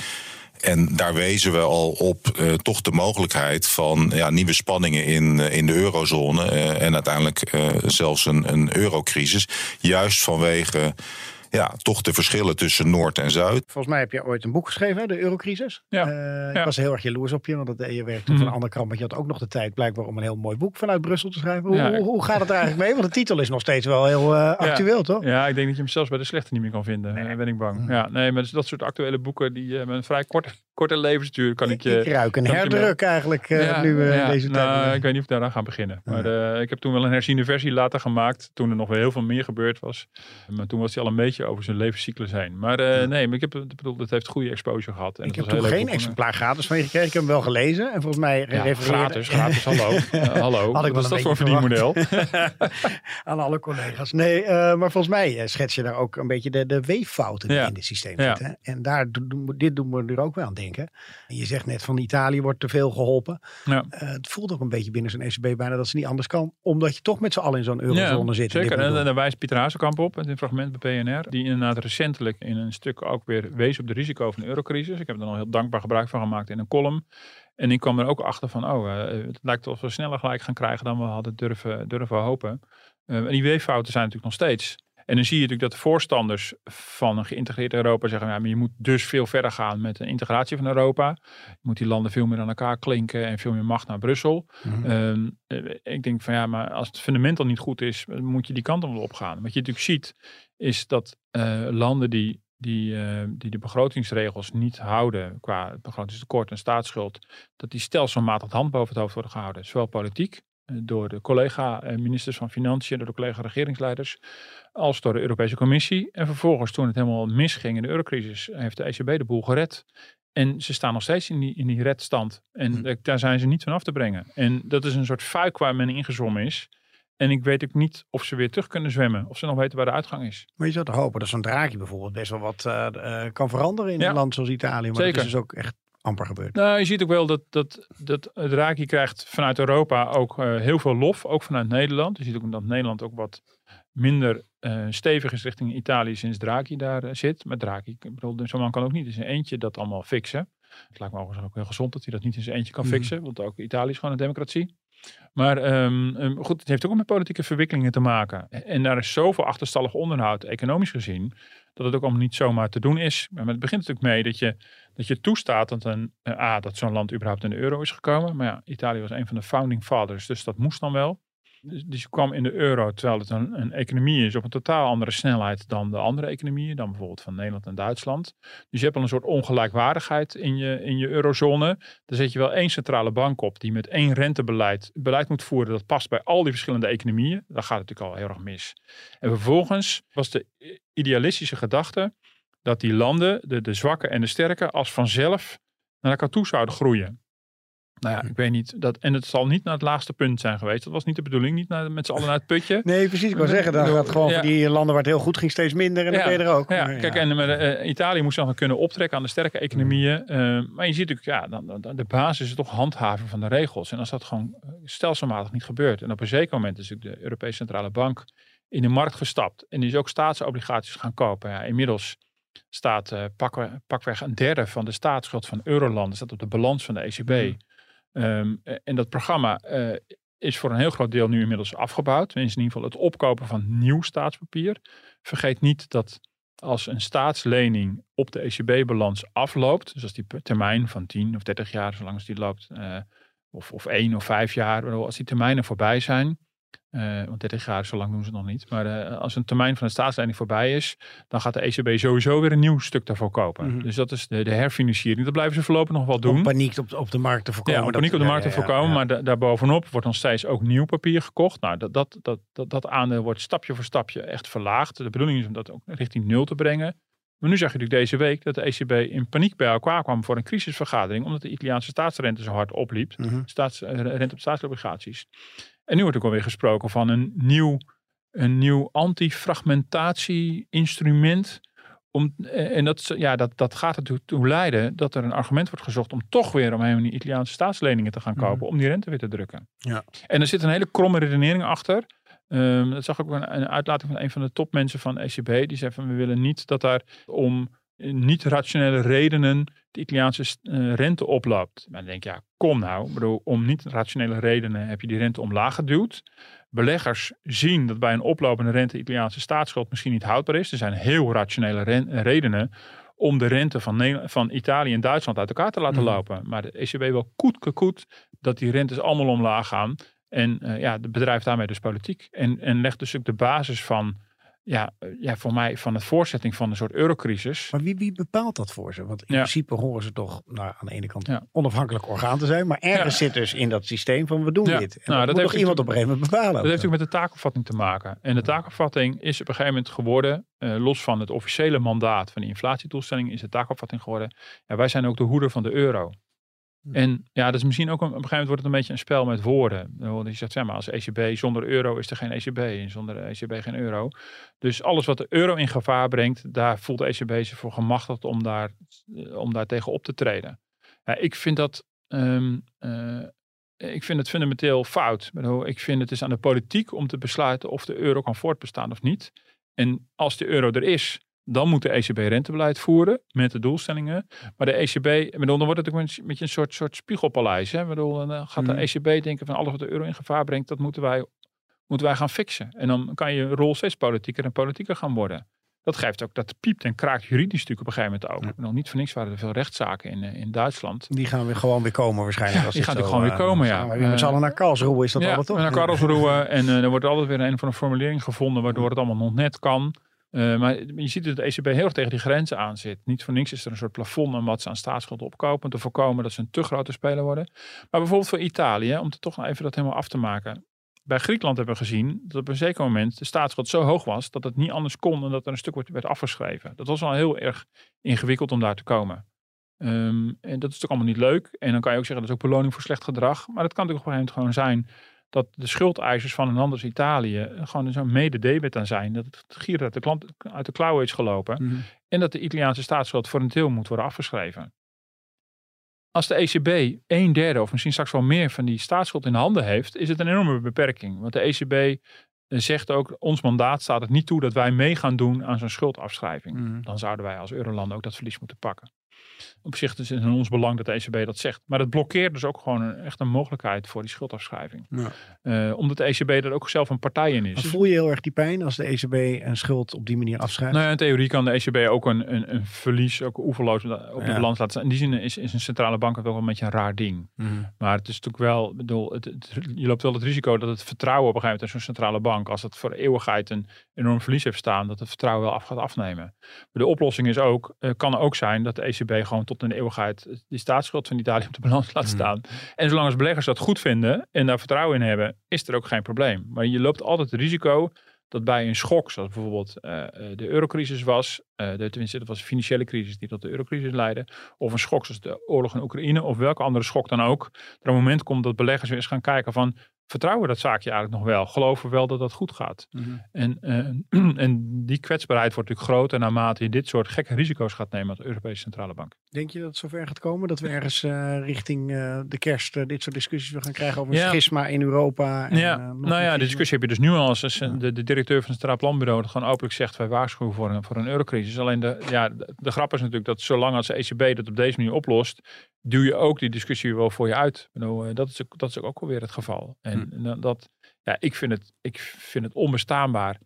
En daar wezen we al op uh, toch de mogelijkheid van ja, nieuwe spanningen in, uh, in de eurozone. Uh, en uiteindelijk zelfs een, een eurocrisis. Juist vanwege ja, toch de verschillen tussen Noord en Zuid. Volgens mij heb je ooit een boek geschreven, hè? de eurocrisis. Ja. Uh, ik ja. was heel erg jaloers op je, want dat, je werkt op mm -hmm. een andere krant. Maar je had ook nog de tijd blijkbaar om een heel mooi boek vanuit Brussel te schrijven. Hoe, ja. hoe, hoe gaat het er eigenlijk mee? Want de titel is nog steeds wel heel uh, actueel, ja. toch? Ja, ik denk dat je hem zelfs bij de slechte niet meer kan vinden. Nee. ben ik bang. Mm. Ja, nee, maar dat soort actuele boeken die hebben een vrij korte korte levensduur kan ik je... Ik ruik een herdruk eigenlijk uh, Ja, nu uh, ja, deze nou, tijd. ik weet niet of we daaraan gaan beginnen. Maar eh, ik heb toen wel een herziende versie later gemaakt. Toen er nog wel heel veel meer gebeurd was. Maar toen was hij al een beetje over zijn levenscyclus heen. Maar eh, nee, maar ik heb bedoel, het heeft goede exposure gehad. En ik het heb toen geen eh, exemplaar gratis van je gekregen. Ik heb hem wel gelezen. En volgens mij Ja, gratis, gratis, hallo. [LAUGHS] Eh, hallo. Had ik Wat is dat voor verdienmodel? [LAUGHS] aan alle collega's. Nee, eh, maar volgens mij eh, schets je daar ook een beetje de, de weeffouten die in dit systeem zitten. En daar, dit doen we er ook wel aan denken. En je zegt net van Italië wordt te veel geholpen. Ja. Eh, het voelt ook een beetje binnen zo'n ECB bijna dat ze niet anders kan. Omdat je toch met z'n allen in zo'n eurozone zit. en dit Zeker, en doen. daar wijst Pieter Hazekamp op in een fragment bij PNR. Die inderdaad recentelijk in een stuk ook weer wees op de risico van de eurocrisis. Ik heb er al heel dankbaar gebruik van gemaakt in een column. En ik kwam er ook achter van, oh, eh, het lijkt alsof we sneller gelijk gaan krijgen dan we hadden durven, durven hopen. Eh, en die weeffouten zijn natuurlijk nog steeds. En dan zie je natuurlijk dat de voorstanders van een geïntegreerd Europa zeggen, ja, maar je moet dus veel verder gaan met de integratie van Europa. Je moet die landen veel meer aan elkaar klinken en veel meer macht naar Brussel. Mhm. Ehm, eh, ik denk van ja, maar als het fundament al niet goed is, moet je die kant wel op gaan. Wat je natuurlijk ziet, is dat eh, landen die, die, eh, die de begrotingsregels niet houden qua begrotingstekort en staatsschuld, dat die stelselmatig de hand boven het hoofd worden gehouden. Zowel politiek, door de collega-ministers van Financiën, door de collega-regeringsleiders, als door de Europese Commissie. En vervolgens, toen het helemaal misging in de eurocrisis, heeft de ECB de boel gered. En ze staan nog steeds in die, in die redstand. En Hm. eh, daar zijn ze niet van af te brengen. En dat is een soort fuik waar men ingezwommen is. En ik weet ook niet of ze weer terug kunnen zwemmen. Of ze nog weten waar de uitgang is. Maar je zou toch hopen dat zo'n Draghi bijvoorbeeld best wel wat eh, eh, kan veranderen in Ja. een land zoals Italië. Maar Zeker. dat is dus ook echt amper gebeurd. Nou, je ziet ook wel dat, dat, dat Draghi krijgt vanuit Europa ook eh, heel veel lof. Ook vanuit Nederland. Je ziet ook dat Nederland ook wat minder eh, stevig is richting Italië sinds Draghi daar eh, zit. Maar Draghi, ik bedoel, zo'n man kan ook niet in zijn eentje dat allemaal fixen. Het lijkt me overigens ook heel gezond dat hij dat niet in zijn eentje kan Mhm. fixen. Want ook Italië is gewoon een democratie. Maar ehm, ehm, goed, het heeft ook met politieke verwikkelingen te maken. En daar is zoveel achterstallig onderhoud, economisch gezien, dat het ook allemaal niet zomaar te doen is. Maar het begint natuurlijk mee dat je, dat je toestaat dat, een, eh, A, dat zo'n land überhaupt in de euro is gekomen. Maar ja, Italië was een van de founding fathers, dus dat moest dan wel. Dus, dus je kwam in de euro terwijl het een, een economie is op een totaal andere snelheid dan de andere economieën, dan bijvoorbeeld van Nederland en Duitsland. Dus je hebt al een soort ongelijkwaardigheid in je, in je eurozone. Daar zet je wel één centrale bank op die met één rentebeleid beleid moet voeren dat past bij al die verschillende economieën. Daar gaat het natuurlijk al heel erg mis. En vervolgens was de idealistische gedachte dat die landen, de, de zwakke en de sterke, als vanzelf naar elkaar toe zouden groeien. Nou ja, ik weet niet. Dat, en het zal niet naar het laagste punt zijn geweest. Dat was niet de bedoeling. Niet naar, met z'n allen naar het putje. Nee, precies. Ik wil zeggen, dan gaat gewoon Ja. voor die landen waar het heel goed ging steeds minder. En dan Ja. ben je er ook. Ja, kijk, en maar, eh, Italië moest dan kunnen optrekken aan de sterke economieën. Eh, maar je ziet natuurlijk, ja, dan, dan- dan- de basis is toch handhaven van de regels. En als dat gewoon eh, stelselmatig niet gebeurt. En op een zeker moment is natuurlijk de Europese Centrale Bank in de markt gestapt. En die is ook staatsobligaties gaan kopen. Ja, inmiddels staat eh, pakweg, pakweg een derde van de staatsschuld van Eurolanden staat op de balans van de ECB. Ehm, eh, en dat programma eh, is voor een heel groot deel nu inmiddels afgebouwd. In ieder geval het opkopen van nieuw staatspapier. Vergeet niet dat als een staatslening op de ECB-balans afloopt, dus als die termijn van 10 of 30 jaar, zolang die loopt, eh, of, of 1 of 5 jaar, als die termijnen voorbij zijn, eh, want 30 jaar, zo lang doen ze nog niet, maar eh, als een termijn van de staatslening voorbij is, dan gaat de ECB sowieso weer een nieuw stuk daarvoor kopen. Mhm. Dus dat is de, de herfinanciering. Dat blijven ze voorlopig nog wel doen. Om paniek op, op de markt te voorkomen. Ja, om Dat- paniek op de markt te ja, voorkomen. ja. Maar da- daarbovenop wordt nog steeds ook nieuw papier gekocht. Nou, dat, dat, dat, dat, dat aandeel wordt stapje voor stapje echt verlaagd. De bedoeling is om dat ook richting nul te brengen. Maar nu zag je natuurlijk deze week dat de ECB in paniek bij elkaar kwam voor een crisisvergadering. Omdat de Italiaanse staatsrente zo hard opliep. Staats, eh, rente op staatsobligaties. En nu wordt ook alweer gesproken van een nieuw, een nieuw antifragmentatie-instrument. Om, eh, en dat, ja, dat, dat gaat ertoe toe leiden dat er een argument wordt gezocht om toch weer omheen die Italiaanse staatsleningen te gaan kopen. Om die rente weer te drukken. Ja. En er zit een hele kromme redenering achter. Ehm, dat zag ik ook een, een uitlating van een van de topmensen van ECB. Die zei van we willen niet dat daar om niet-rationele redenen de Italiaanse eh, rente oploopt. Maar dan denk je, ja, kom nou. Ik bedoel, om niet-rationele redenen heb je die rente omlaag geduwd. Beleggers zien dat bij een oplopende rente de Italiaanse staatsschuld misschien niet houdbaar is. Er zijn heel rationele redenen om de rente van, Nederland, van Italië en Duitsland uit elkaar te laten Mhm. lopen. Maar de ECB wil koet koet dat die rentes allemaal omlaag gaan. En eh, ja, het bedrijft daarmee dus politiek. En, en legt dus ook de basis van ja, eh, ja, voor mij van het voorzetting van een soort eurocrisis. Maar wie, wie bepaalt dat voor ze? Want in Ja. principe horen ze toch nou, aan de ene kant Ja. onafhankelijk orgaan te zijn. Maar ergens zit dus in dat systeem van we doen dit. En Nou, dat, dat moet heeft toch iemand op een gegeven moment bepalen. Dat heeft natuurlijk met de taakopvatting te maken. En de taakopvatting is op een gegeven moment geworden, eh, los van het officiële mandaat van die inflatiedoelstelling, is de taakopvatting geworden. Ja, wij zijn ook de hoeder van de euro. En ja, dat is misschien ook een, op een gegeven moment wordt het een beetje een spel met woorden. Bedoel, Je zegt, zeg maar, als ECB zonder euro is er geen ECB en zonder ECB geen euro. Dus alles wat de euro in gevaar brengt, daar voelt de ECB zich voor gemachtigd om daar, eh, om daar tegen op te treden. Ja, ik vind dat ehm, eh, ik vind het fundamenteel fout. Ik vind het is aan de politiek om te besluiten of de euro kan voortbestaan of niet. En als de euro er is, dan moet de ECB rentebeleid voeren met de doelstellingen. Maar de ECB, bedoel, dan wordt het ook een beetje een soort, soort spiegelpaleis. Hè? Bedoel, dan gaat de Mhm. ECB denken van alles wat de euro in gevaar brengt, dat moeten wij, moeten wij gaan fixen. En dan kan je rol steeds politieker en politieker gaan worden. Dat geeft ook, dat piept en kraakt juridisch natuurlijk op een gegeven moment ook. Bedoel, niet voor niks waren er veel rechtszaken in, eh, in Duitsland. Die gaan weer gewoon weer komen waarschijnlijk. Ja, als die gaan gewoon weer eh, komen, ja. we met z'n allen naar Karlsruhe is dat ja, altijd toch? naar Karlsruhe. [LAUGHS] en eh, er wordt altijd weer een van een formulering gevonden waardoor het allemaal nog net kan. Eh, maar je ziet dat de ECB heel erg tegen die grenzen aan zit. Niet voor niks is er een soort plafond aan wat ze aan staatsschuld opkopen. Om te voorkomen dat ze een te grote speler worden. Maar bijvoorbeeld voor Italië, om te toch even dat helemaal af te maken. Bij Griekenland hebben we gezien dat op een zeker moment de staatsschuld zo hoog was. dat het niet anders kon dan dat er een stuk werd- afgeschreven. Dat was al heel erg ingewikkeld om daar te komen. Ehm, en dat is natuurlijk allemaal niet leuk. En dan kan je ook zeggen dat is ook beloning voor slecht gedrag. Maar dat kan natuurlijk op een gegeven moment gewoon zijn dat de schuldeisers van een als Italië gewoon zo'n mede-debet aan zijn. Dat het gier uit de, klant, uit de klauwen is gelopen. Mhm. En dat de Italiaanse staatsschuld voor een deel moet worden afgeschreven. Als de ECB een derde of misschien straks wel meer van die staatsschuld in handen heeft, is het een enorme beperking. Want de ECB eh, zegt ook, ons mandaat staat het niet toe dat wij mee gaan doen aan zo'n schuldafschrijving. Mhm. Dan zouden wij als Euroland ook dat verlies moeten pakken. Op zich is het in ons belang dat de ECB dat zegt. Maar het blokkeert dus ook gewoon een, echt een mogelijkheid voor die schuldafschrijving. Ja. Eh, omdat de ECB er ook zelf een partij in is. Maar voel je heel erg die pijn als de ECB een schuld op die manier afschrijft? Nou ja, in theorie kan de ECB ook een, een, een verlies ook oeverloos op de Ja. balans laten staan. In die zin is, is een centrale bank wel een beetje een raar ding. Mhm. Maar het is natuurlijk wel, bedoel, het, het- je loopt wel het risico dat het vertrouwen op een gegeven moment in zo'n centrale bank, als het voor eeuwigheid een enorm verlies heeft staan, dat het vertrouwen wel af gaat afnemen. Maar de oplossing is ook, eh, kan ook zijn dat de ECB gewoon tot de eeuwigheid die staatsschuld van Italië op de balans laat Mhm. staan. En zolang als beleggers dat goed vinden en daar vertrouwen in hebben, is er ook geen probleem. Maar je loopt altijd het risico dat bij een schok, zoals bijvoorbeeld eh, eh, de eurocrisis was, eh, de, tenminste dat was een financiële crisis die tot de eurocrisis leidde, of een schok zoals de oorlog in Oekraïne, of welke andere schok dan ook, er een moment komt dat beleggers weer eens gaan kijken van, vertrouwen we dat zaakje eigenlijk nog wel? Geloven we wel dat dat goed gaat? Mhm. En, eh, [CLEARS THROAT] en die kwetsbaarheid wordt natuurlijk groter naarmate je dit soort gekke risico's gaat nemen als Europese Centrale Bank. Denk je dat het zover gaat komen dat we ergens eh, richting eh, de kerst eh, dit soort discussies weer gaan krijgen over een Ja. schisma in Europa? En, ja, nou ja, de discussie heb je dus nu al. Als de, de directeur van het Centraal Planbureau dat gewoon openlijk zegt: wij waarschuwen voor een, voor een eurocrisis. Alleen de, ja, de, de grap is natuurlijk dat zolang als de ECB dat op deze manier oplost, duw je ook die discussie wel voor je uit. Eh, dat, is, ook- dat is ook alweer het geval. En Hm. dat, ja, ik vind het, ik vind het onbestaanbaar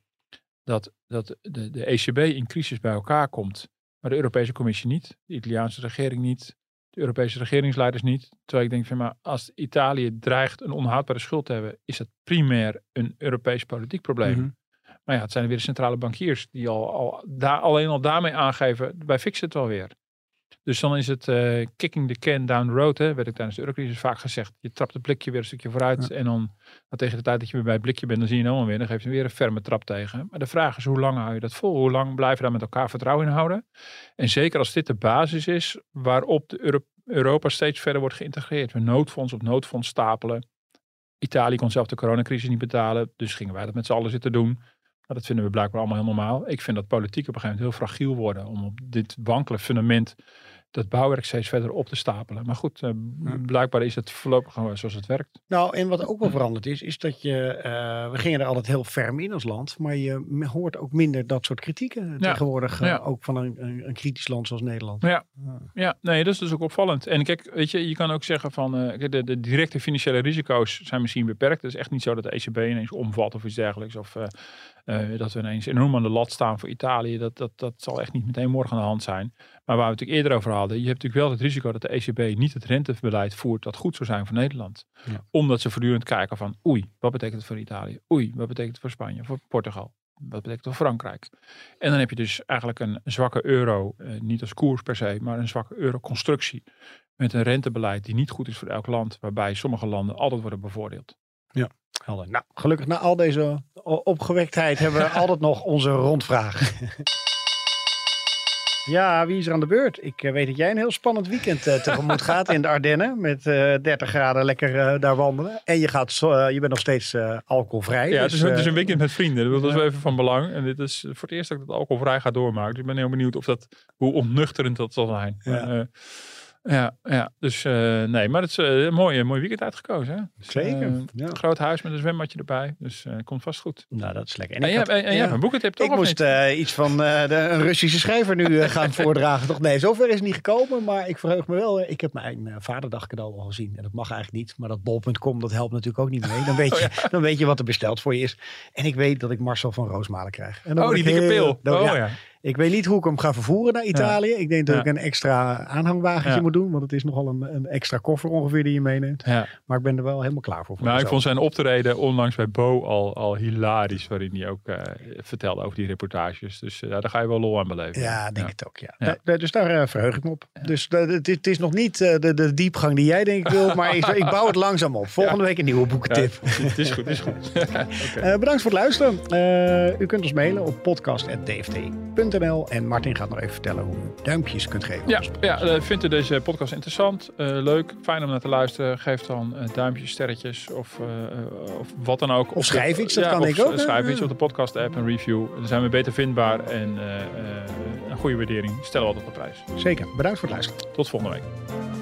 dat, dat de, de ECB in crisis bij elkaar komt, maar de Europese Commissie niet, de Italiaanse regering niet. De Europese regeringsleiders niet. Terwijl ik denk van maar als Italië dreigt een onhoudbare schuld te hebben, is dat primair een Europees politiek probleem. Mhm. Maar ja, het zijn weer de centrale bankiers die al, al daar, alleen al daarmee aangeven, wij fixen het wel weer. Dus dan is het eh, kicking the can down the road, hè, werd ik tijdens de eurocrisis vaak gezegd. Je trapt het blikje weer een stukje vooruit en dan maar tegen de tijd dat je weer bij het blikje bent, dan zie je hem allemaal weer. Dan geef je weer een ferme trap tegen. Maar de vraag is, hoe lang hou je dat vol? Hoe lang blijf je daar met elkaar vertrouwen in houden? En zeker als dit de basis is waarop de Euro- Europa steeds verder wordt geïntegreerd. We noodfonds op noodfonds stapelen. Italië kon zelf de coronacrisis niet betalen, dus gingen wij dat met z'n allen zitten doen. Nou, dat vinden we blijkbaar allemaal heel normaal. Ik vind dat politiek op een gegeven moment heel fragiel worden om op dit wankele fundament dat bouwwerk steeds verder op te stapelen. Maar goed, eh, blijkbaar is het voorlopig gewoon zoals het werkt. Nou, en wat ook wel veranderd is, is dat je, eh, we gingen er altijd heel ferm in als land, maar je hoort ook minder dat soort kritieken tegenwoordig, eh, Ja. ook van een, een, een kritisch land zoals Nederland. Ja. Ja, nee, dat is dus ook opvallend. En kijk, weet je, je kan ook zeggen van de, de directe financiële risico's zijn misschien beperkt. Het is echt niet zo dat de ECB ineens omvalt of iets dergelijks. Of dat we ineens enorm aan de lat staan voor Italië. Dat, dat, dat zal echt niet meteen morgen aan de hand zijn. Maar waar we het natuurlijk eerder over hadden, je hebt natuurlijk wel het risico dat de ECB niet het rentebeleid voert dat goed zou zijn voor Nederland. Ja. Omdat ze voortdurend kijken van oei, wat betekent het voor Italië? Oei, wat betekent het voor Spanje, voor Portugal? wat betekent voor Frankrijk? En dan heb je dus eigenlijk een zwakke euro, eh, niet als koers per se, maar een zwakke euroconstructie. Met een rentebeleid die niet goed is voor elk land, waarbij sommige landen altijd worden bevoordeeld. Helder. Nou, gelukkig na al deze opgewektheid hebben we [LAUGHS] altijd nog onze rondvraag. Ja, wie is er aan de beurt? Ik eh, weet dat jij een heel spannend weekend eh, tegemoet gaat in de Ardennen. Met eh 30 graden lekker eh, daar wandelen. En je, gaat, eh, je bent nog steeds eh, alcoholvrij. Ja, het dus, is, het is eh, een weekend met vrienden. Dat is ja. wel even van belang. En dit is voor het eerst dat ik het alcoholvrij ga doormaken. Dus ik ben heel benieuwd of dat, hoe ontnuchterend dat zal zijn. Ja. Maar, eh, ja, ja, dus eh, nee, maar het is eh, een mooi, een mooi weekend uitgekozen. Hè? Dus, Zeker, eh, ja. Een groot huis met een zwembadje erbij. Dus eh komt vast goed. Nou, dat is lekker. En, ik jij, had- en, en jij ja. hebt een boekentip toch? Ik moest eh, iets van eh, de, een Russische schrijver nu gaan [LAUGHS] voordragen. Toch nee, zover is het niet gekomen. Maar ik verheug me wel. Ik heb mijn eh, vaderdag cadeau al gezien. En dat mag eigenlijk niet. Maar dat bol.com, dat helpt natuurlijk ook niet mee. Dan weet, [LAUGHS] Oh, je, [LAUGHS] dan weet je wat er besteld voor je is. En ik weet dat ik Marcel van Roosmalen krijg. En dan oh, die ik dikke heel- pil. dan- oh ja, ja. Ik weet niet hoe ik hem ga vervoeren naar Italië. Ik denk dat Ja. ik een extra aanhangwagentje Ja. moet doen. Want het is nogal een, een extra koffer ongeveer die je meeneemt. Maar ik ben er wel helemaal klaar voor. voor Maar ik vond zijn optreden onlangs bij Bo al, al hilarisch. Waarin hij ook eh, vertelde over die reportages. Dus eh, daar ga je wel lol aan beleven. Ja, denk het ook. Ja. Da- dus daar eh, verheug ik me op. Dus het, is- nog niet de, de diepgang die jij denk ik wil, maar ik, ik bouw het [LAUGHS] langzaam op. Volgende week een nieuwe boekentip. het is goed, het is goed. [LAUGHS] [LAUGHS] Bedankt voor het luisteren. U kunt ons mailen op podcast.dft.nl en Martin gaat nog even vertellen hoe u duimpjes kunt geven. Ja, ja eh, vindt u deze podcast interessant, eh, leuk, fijn om naar te luisteren? Geef dan eh, duimpjes, sterretjes of, of wat dan ook. Of schrijf de- iets, dat ja, kan ik ook? Schrijf iets op de podcast app, een review. Dan zijn we beter vindbaar en een goede waardering we altijd op prijs. Zeker. Bedankt voor het luisteren. Tot volgende week.